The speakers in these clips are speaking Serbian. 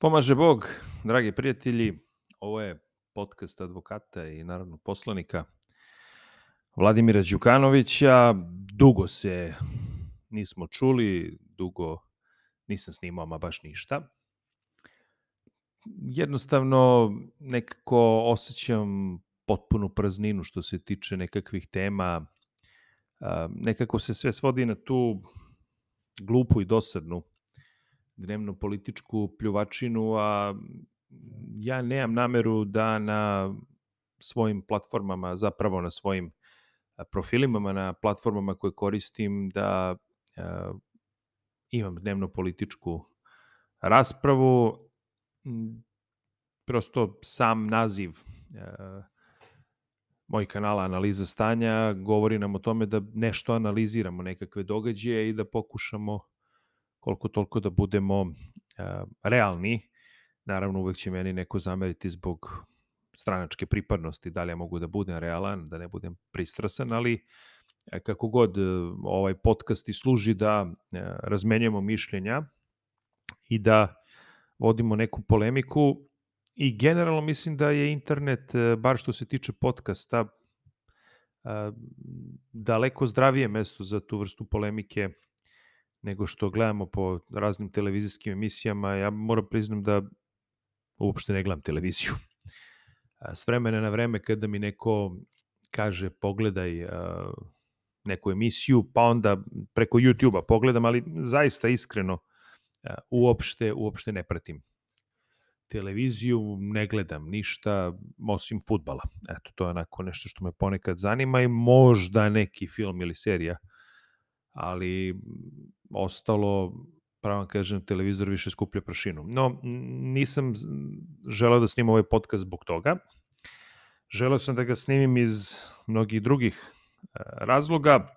Pomaže Bog, dragi prijatelji, ovo je podcast advokata i naravno poslanika Vladimira Đukanovića. Dugo se nismo čuli, dugo nisam snimao ma baš ništa. Jednostavno nekako osjećam potpunu prazninu što se tiče nekakvih tema. Nekako se sve svodi na tu glupu i dosadnu dnevno političku pljuvačinu, a ja nemam nameru da na svojim platformama, zapravo na svojim profilima, na platformama koje koristim, da imam dnevno političku raspravu. Prosto sam naziv moj kanala Analiza stanja govori nam o tome da nešto analiziramo, nekakve događaje i da pokušamo koliko toliko da budemo realni. Naravno, uvek će meni neko zameriti zbog stranačke pripadnosti, da li ja mogu da budem realan, da ne budem pristrasan, ali e, kako god e, ovaj podcast i služi da e, razmenjamo mišljenja i da vodimo neku polemiku i generalno mislim da je internet, bar što se tiče podcasta, daleko zdravije mesto za tu vrstu polemike nego što gledamo po raznim televizijskim emisijama. Ja moram priznam da uopšte ne gledam televiziju. S vremena na vreme kada mi neko kaže pogledaj neku emisiju, pa onda preko YouTube-a pogledam, ali zaista iskreno uopšte, uopšte ne pratim televiziju, ne gledam ništa osim futbala. Eto, to je onako nešto što me ponekad zanima i možda neki film ili serija ali ostalo, pravo kažem, televizor više skuplja prašinu. No, nisam želeo da snimam ovaj podcast zbog toga. Želeo sam da ga snimim iz mnogih drugih e, razloga.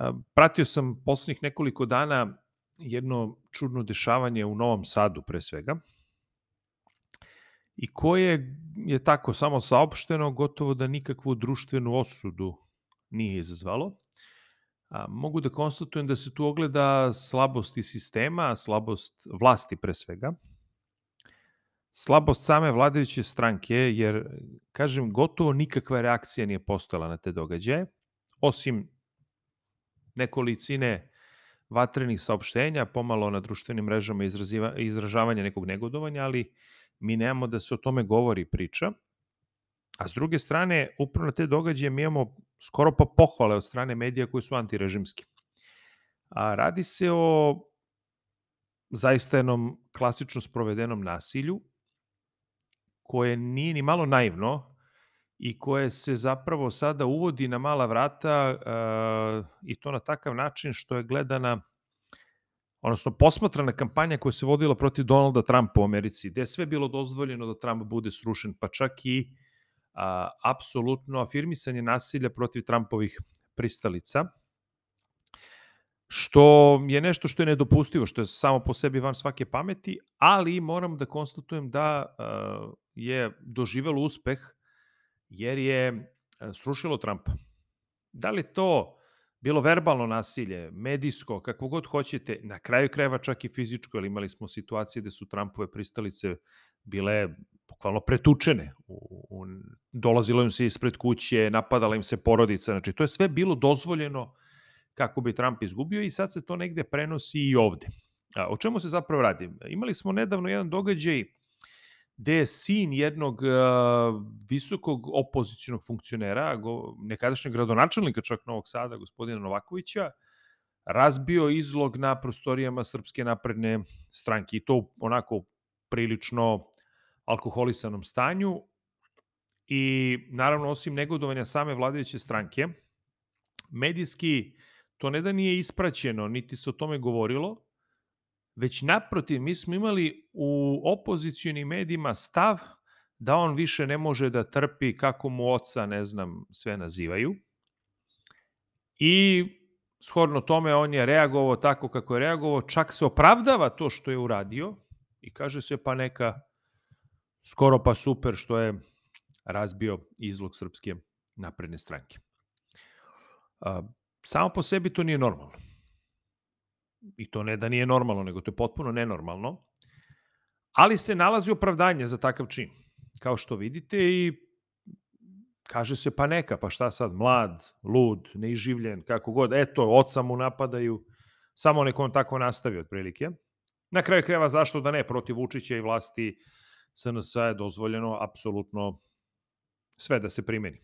E, pratio sam poslednjih nekoliko dana jedno čudno dešavanje u Novom Sadu pre svega i koje je tako samo saopšteno gotovo da nikakvu društvenu osudu nije izazvalo. A, mogu da konstatujem da se tu ogleda slabost i sistema, slabost vlasti pre svega, slabost same vladajuće stranke, jer, kažem, gotovo nikakva reakcija nije postojala na te događaje, osim nekolicine vatrenih saopštenja, pomalo na društvenim mrežama izraziva, izražavanja nekog negodovanja, ali mi nemamo da se o tome govori priča. A s druge strane, upravo na te događaje mi imamo skoro pa pohvale od strane medija koji su antirežimski. A radi se o zaista jednom klasično sprovedenom nasilju koje nije ni malo naivno i koje se zapravo sada uvodi na mala vrata uh, i to na takav način što je gledana odnosno posmatrana kampanja koja se vodila protiv Donalda Trumpa u Americi, gde je sve bilo dozvoljeno da Trump bude srušen, pa čak i a, apsolutno afirmisanje nasilja protiv Trumpovih pristalica, što je nešto što je nedopustivo, što je samo po sebi van svake pameti, ali moram da konstatujem da a, je doživelo uspeh jer je srušilo Trumpa. Da li to bilo verbalno nasilje, medijsko, kako god hoćete, na kraju krajeva čak i fizičko, jer imali smo situacije gde su Trumpove pristalice bile bukvalno pretučene. U, u, dolazilo im se ispred kuće, napadala im se porodica, znači to je sve bilo dozvoljeno kako bi Trump izgubio i sad se to negde prenosi i ovde. A, o čemu se zapravo radi? Imali smo nedavno jedan događaj gde je sin jednog uh, visokog opozicionog funkcionera, go, nekadašnjeg gradonačelnika čak Novog Sada, gospodina Novakovića, razbio izlog na prostorijama Srpske napredne stranke i to onako prilično alkoholisanom stanju i naravno osim negodovanja same vladajuće stranke, medijski to ne da nije ispraćeno, niti se o tome govorilo, već naprotiv, mi smo imali u opozicijonim medijima stav da on više ne može da trpi kako mu oca, ne znam, sve nazivaju. I shodno tome on je reagovao tako kako je reagovao, čak se opravdava to što je uradio i kaže se pa neka skoro pa super što je razbio izlog srpske napredne stranke. Samo po sebi to nije normalno. I to ne da nije normalno, nego to je potpuno nenormalno. Ali se nalazi opravdanje za takav čin, kao što vidite i kaže se pa neka, pa šta sad, mlad, lud, neiživljen, kako god, eto, oca mu napadaju, samo neko on tako nastavi otprilike. Na kraju kreva zašto da ne, protiv Vučića i vlasti SNS je dozvoljeno apsolutno sve da se primeni.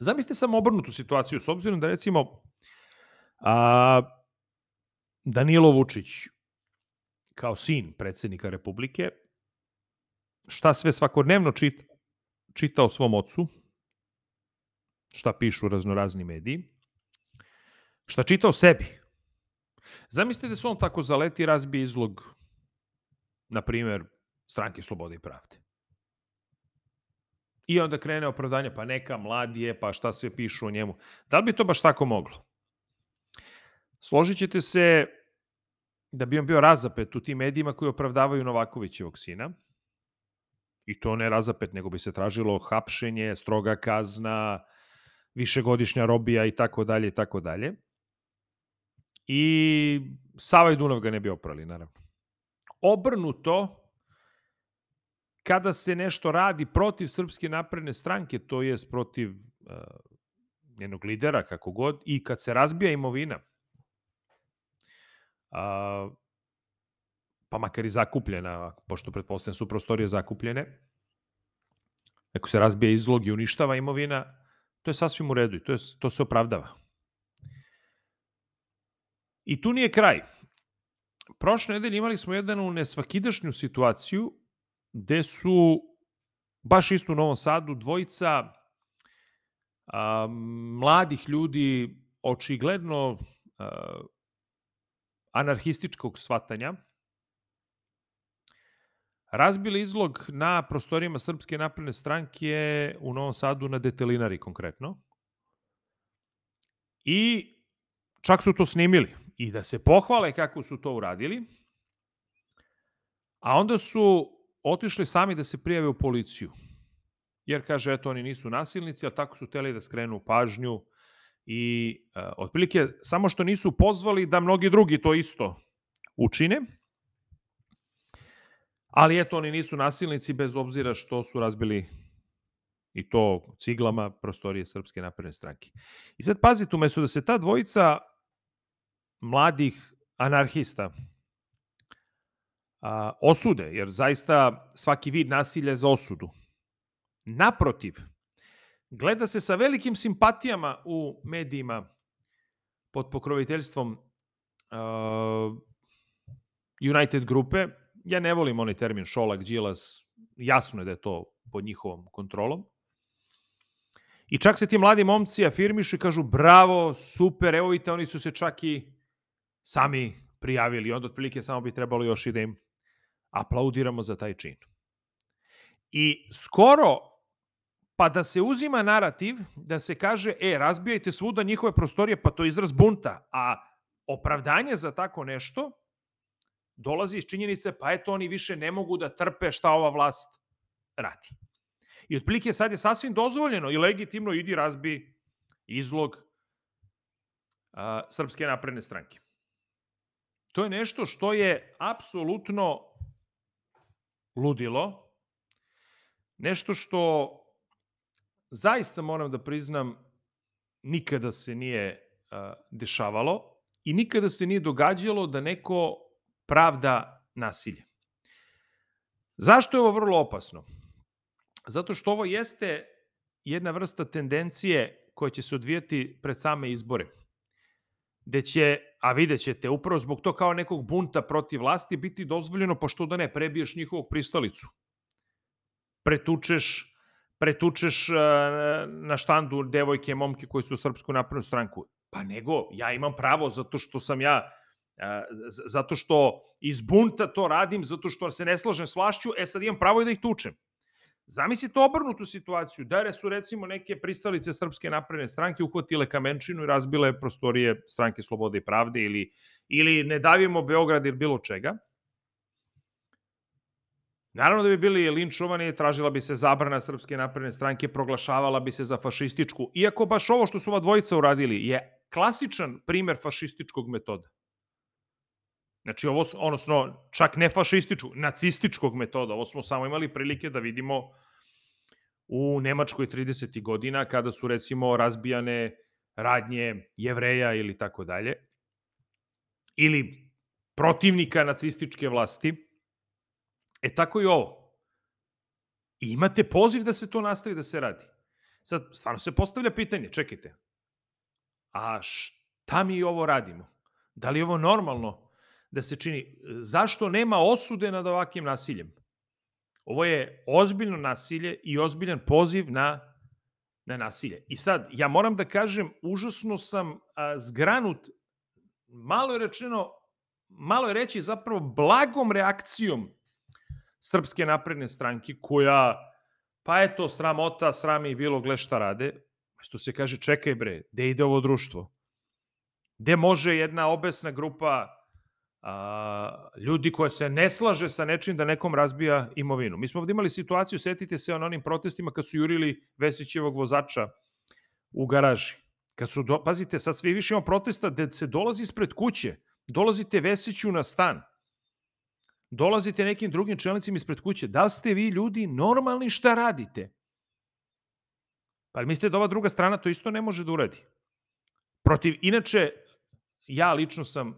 Zamislite samo obrnutu situaciju, s obzirom da recimo a, Danilo Vučić kao sin predsednika Republike, šta sve svakodnevno čita, čita o svom ocu, šta pišu raznorazni mediji, šta čita o sebi. Zamislite da se on tako zaleti i razbije izlog, na primer, stranke Slobode i Pravde. I onda krene opravdanje, pa neka mlad je, pa šta sve pišu o njemu. Da li bi to baš tako moglo? Složit ćete se da bi on bio razapet u tim medijima koji opravdavaju Novakovićevog sina. I to ne razapet, nego bi se tražilo hapšenje, stroga kazna, višegodišnja robija i tako dalje i tako dalje. I Sava i Dunav ga ne bi oprali, naravno. Obrnuto, kada se nešto radi protiv Srpske napredne stranke, to je protiv uh, njenog lidera, kako god, i kad se razbija imovina, uh, pa makar i zakupljena, pošto pretpostavljam su prostorije zakupljene, ako se razbija izlog i uništava imovina, to je sasvim u redu i to, je, to se opravdava. I tu nije kraj. Prošle nedelje imali smo jednu nesvakidašnju situaciju gde su baš isto u Novom Sadu dvojica a, mladih ljudi očigledno a, anarhističkog svatanja razbili izlog na prostorijama Srpske napredne stranke u Novom Sadu na Detelinari konkretno. I čak su to snimili. I da se pohvale kako su to uradili. A onda su otišli sami da se prijave u policiju. Jer, kaže, eto, oni nisu nasilnici, ali tako su teli da skrenu pažnju i uh, otprilike samo što nisu pozvali da mnogi drugi to isto učine, ali eto, oni nisu nasilnici bez obzira što su razbili i to ciglama prostorije Srpske napredne stranke. I sad pazite, umesto da se ta dvojica mladih anarhista a, osude, jer zaista svaki vid nasilja je za osudu. Naprotiv, gleda se sa velikim simpatijama u medijima pod pokroviteljstvom uh, United grupe. Ja ne volim onaj termin Šolak, Đilas, jasno je da je to pod njihovom kontrolom. I čak se ti mladi momci afirmišu i kažu bravo, super, evo vidite, oni su se čak i sami prijavili. Onda otprilike samo bi trebalo još i da im aplaudiramo za taj čin. I skoro pa da se uzima narativ da se kaže, e, razbijajte svuda njihove prostorije, pa to je izraz bunta, a opravdanje za tako nešto dolazi iz činjenice, pa eto, oni više ne mogu da trpe šta ova vlast radi. I otprilike sad je sasvim dozvoljeno i legitimno idi razbi izlog a, Srpske napredne stranke. To je nešto što je apsolutno ludilo, nešto što zaista moram da priznam nikada se nije uh, dešavalo i nikada se nije događalo da neko pravda nasilje. Zašto je ovo vrlo opasno? Zato što ovo jeste jedna vrsta tendencije koja će se odvijeti pred same izbore. Gde će, a vidjet ćete, upravo zbog to kao nekog bunta protiv vlasti biti dozvoljeno, pa što da ne, prebiješ njihovog pristalicu. Pretučeš pretučeš uh, na štandu devojke, momke koji su u Srpsku naprednu stranku. Pa nego, ja imam pravo zato što sam ja, uh, zato što iz bunta to radim, zato što se ne slažem s vlašću, e sad imam pravo i da ih tučem. Zamislite obrnutu situaciju, da su recimo neke pristalice Srpske napredne stranke uhvatile kamenčinu i razbile prostorije stranke Slobode i Pravde ili, ili ne davimo Beograd ili bilo čega, Naravno da bi bili linčovani, tražila bi se zabrana Srpske napredne stranke, proglašavala bi se za fašističku, iako baš ovo što su ova dvojica uradili je klasičan primer fašističkog metoda. Znači, ovo, odnosno, čak ne fašističkog, nacističkog metoda. Ovo smo samo imali prilike da vidimo u Nemačkoj 30. godina, kada su, recimo, razbijane radnje jevreja ili tako dalje, ili protivnika nacističke vlasti. E, tako i ovo. I imate poziv da se to nastavi da se radi. Sad, stvarno se postavlja pitanje, čekajte, a šta mi ovo radimo? Da li je ovo normalno da se čini? Zašto nema osude nad ovakvim nasiljem? Ovo je ozbiljno nasilje i ozbiljan poziv na, na nasilje. I sad, ja moram da kažem, užasno sam a, zgranut, malo je rečeno, malo je reći zapravo blagom reakcijom Srpske napredne stranke koja pa eto, sramota, srami i bilo gle šta rade, što se kaže, čekaj bre, gde ide ovo društvo? Gde može jedna obesna grupa a, ljudi koja se ne slaže sa nečim da nekom razbija imovinu? Mi smo ovdje imali situaciju, setite se on onim protestima kad su jurili Vesićevog vozača u garaži. Kad su, do, pazite, sad sve više imamo protesta gde se dolazi ispred kuće, dolazite Vesiću na stan, dolazite nekim drugim čelnicima ispred kuće, da li ste vi ljudi normalni šta radite? Pa mislite da ova druga strana to isto ne može da uradi? Protiv, inače, ja lično sam uh,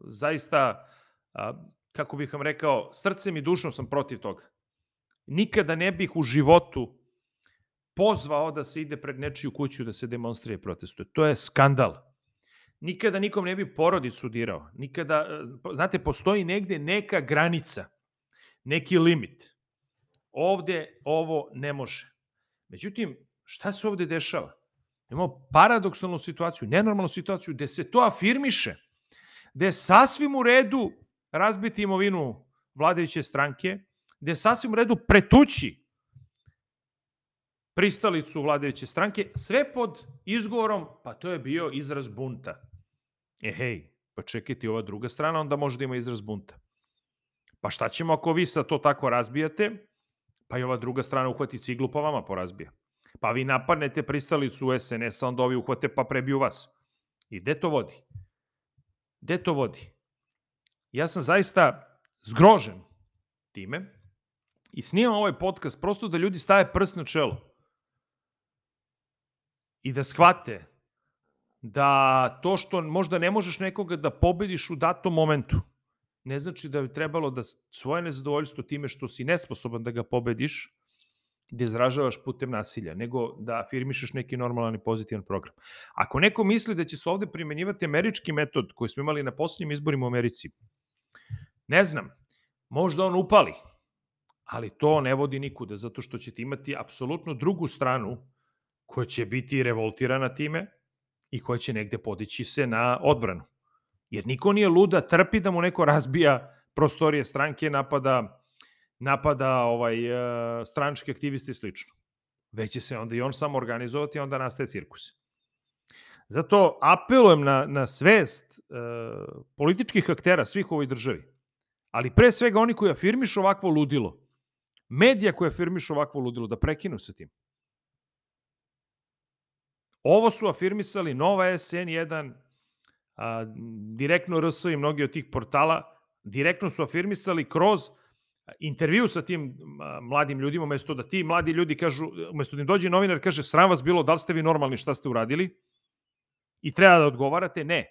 zaista, uh, kako bih vam rekao, srcem i dušom sam protiv toga. Nikada ne bih u životu pozvao da se ide pred nečiju kuću da se demonstrije protestuje. To je skandal nikada nikom ne bi porodicu dirao. Nikada, e, znate, postoji negde neka granica, neki limit. Ovde ovo ne može. Međutim, šta se ovde dešava? Imamo paradoksalnu situaciju, nenormalnu situaciju, gde se to afirmiše, gde je sasvim u redu razbiti imovinu vladajuće stranke, gde je sasvim u redu pretući pristalicu vladajuće stranke, sve pod izgovorom, pa to je bio izraz bunta. E hej, pa čekajte, ova druga strana onda može da ima izraz bunta. Pa šta ćemo ako vi sad to tako razbijate, pa i ova druga strana uhvati ciglu pa vama porazbija. Pa vi napadnete pristalicu SNS-a, onda ovi uhvate pa prebiju vas. I gde to vodi? Gde to vodi? Ja sam zaista zgrožen time i snimam ovaj podcast prosto da ljudi stave prst na čelo i da shvate da to što možda ne možeš nekoga da pobediš u datom momentu, ne znači da bi trebalo da svoje nezadovoljstvo time što si nesposoban da ga pobediš, da izražavaš putem nasilja, nego da afirmišeš neki normalan i pozitivan program. Ako neko misli da će se ovde primenjivati američki metod koji smo imali na posljednjim izborima u Americi, ne znam, možda on upali, ali to ne vodi nikuda, zato što ćete imati apsolutno drugu stranu koja će biti revoltirana time, i koja će negde podići se na odbranu. Jer niko nije luda trpi da mu neko razbija prostorije stranke, napada, napada ovaj, uh, stranički aktivisti i slično. Već će se onda i on samo organizovati, onda nastaje cirkus. Zato apelujem na, na svest uh, političkih aktera svih u ovoj državi, ali pre svega oni koji afirmišu ovakvo ludilo, medija koji afirmišu ovakvo ludilo, da prekinu sa tim. Ovo su afirmisali Nova SN1, a, direktno RS i mnogi od tih portala, direktno su afirmisali kroz intervju sa tim mladim ljudima, umesto da ti mladi ljudi kažu, umesto da im dođe novinar kaže sram vas bilo, da li ste vi normalni, šta ste uradili? I treba da odgovarate, ne.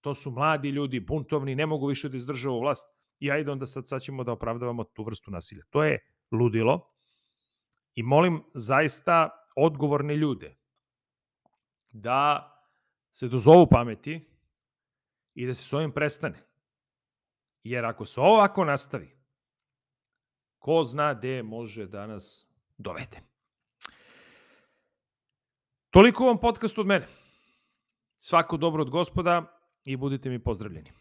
To su mladi ljudi, buntovni, ne mogu više da izdrže ovu vlast. I ajde onda sad, sad ćemo da opravdavamo tu vrstu nasilja. To je ludilo. I molim zaista odgovorne ljude, da se dozovu pameti i da se s ovim prestane. Jer ako se ovako nastavi, ko zna gde može da nas dovede. Toliko vam podcast od mene. Svako dobro od gospoda i budite mi pozdravljeni.